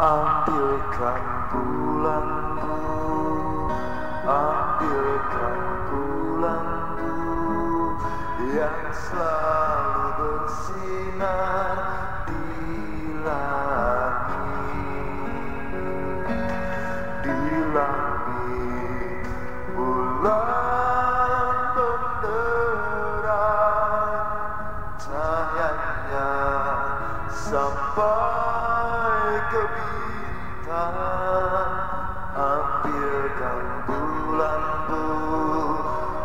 Ambilkan bulanku Ambilkan bulanku Yang selalu bersinar di langit. Di langit bulan sampai ke bintang Ambilkan bulanmu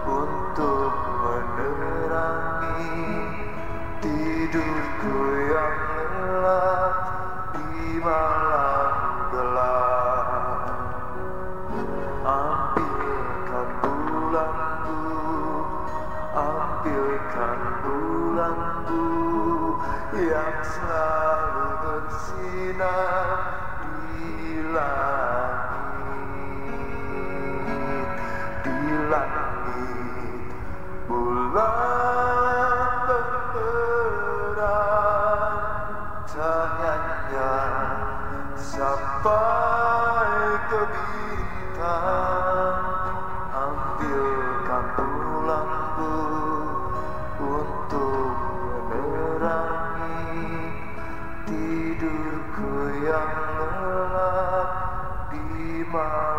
untuk menerangi Tidurku yang lelap di malam gelap. Ambilkan bulanmu Ambilkan bulanmu Yang selalu sampai ke bintang. Ambilkan bulanmu Tidurku yang lelap di malam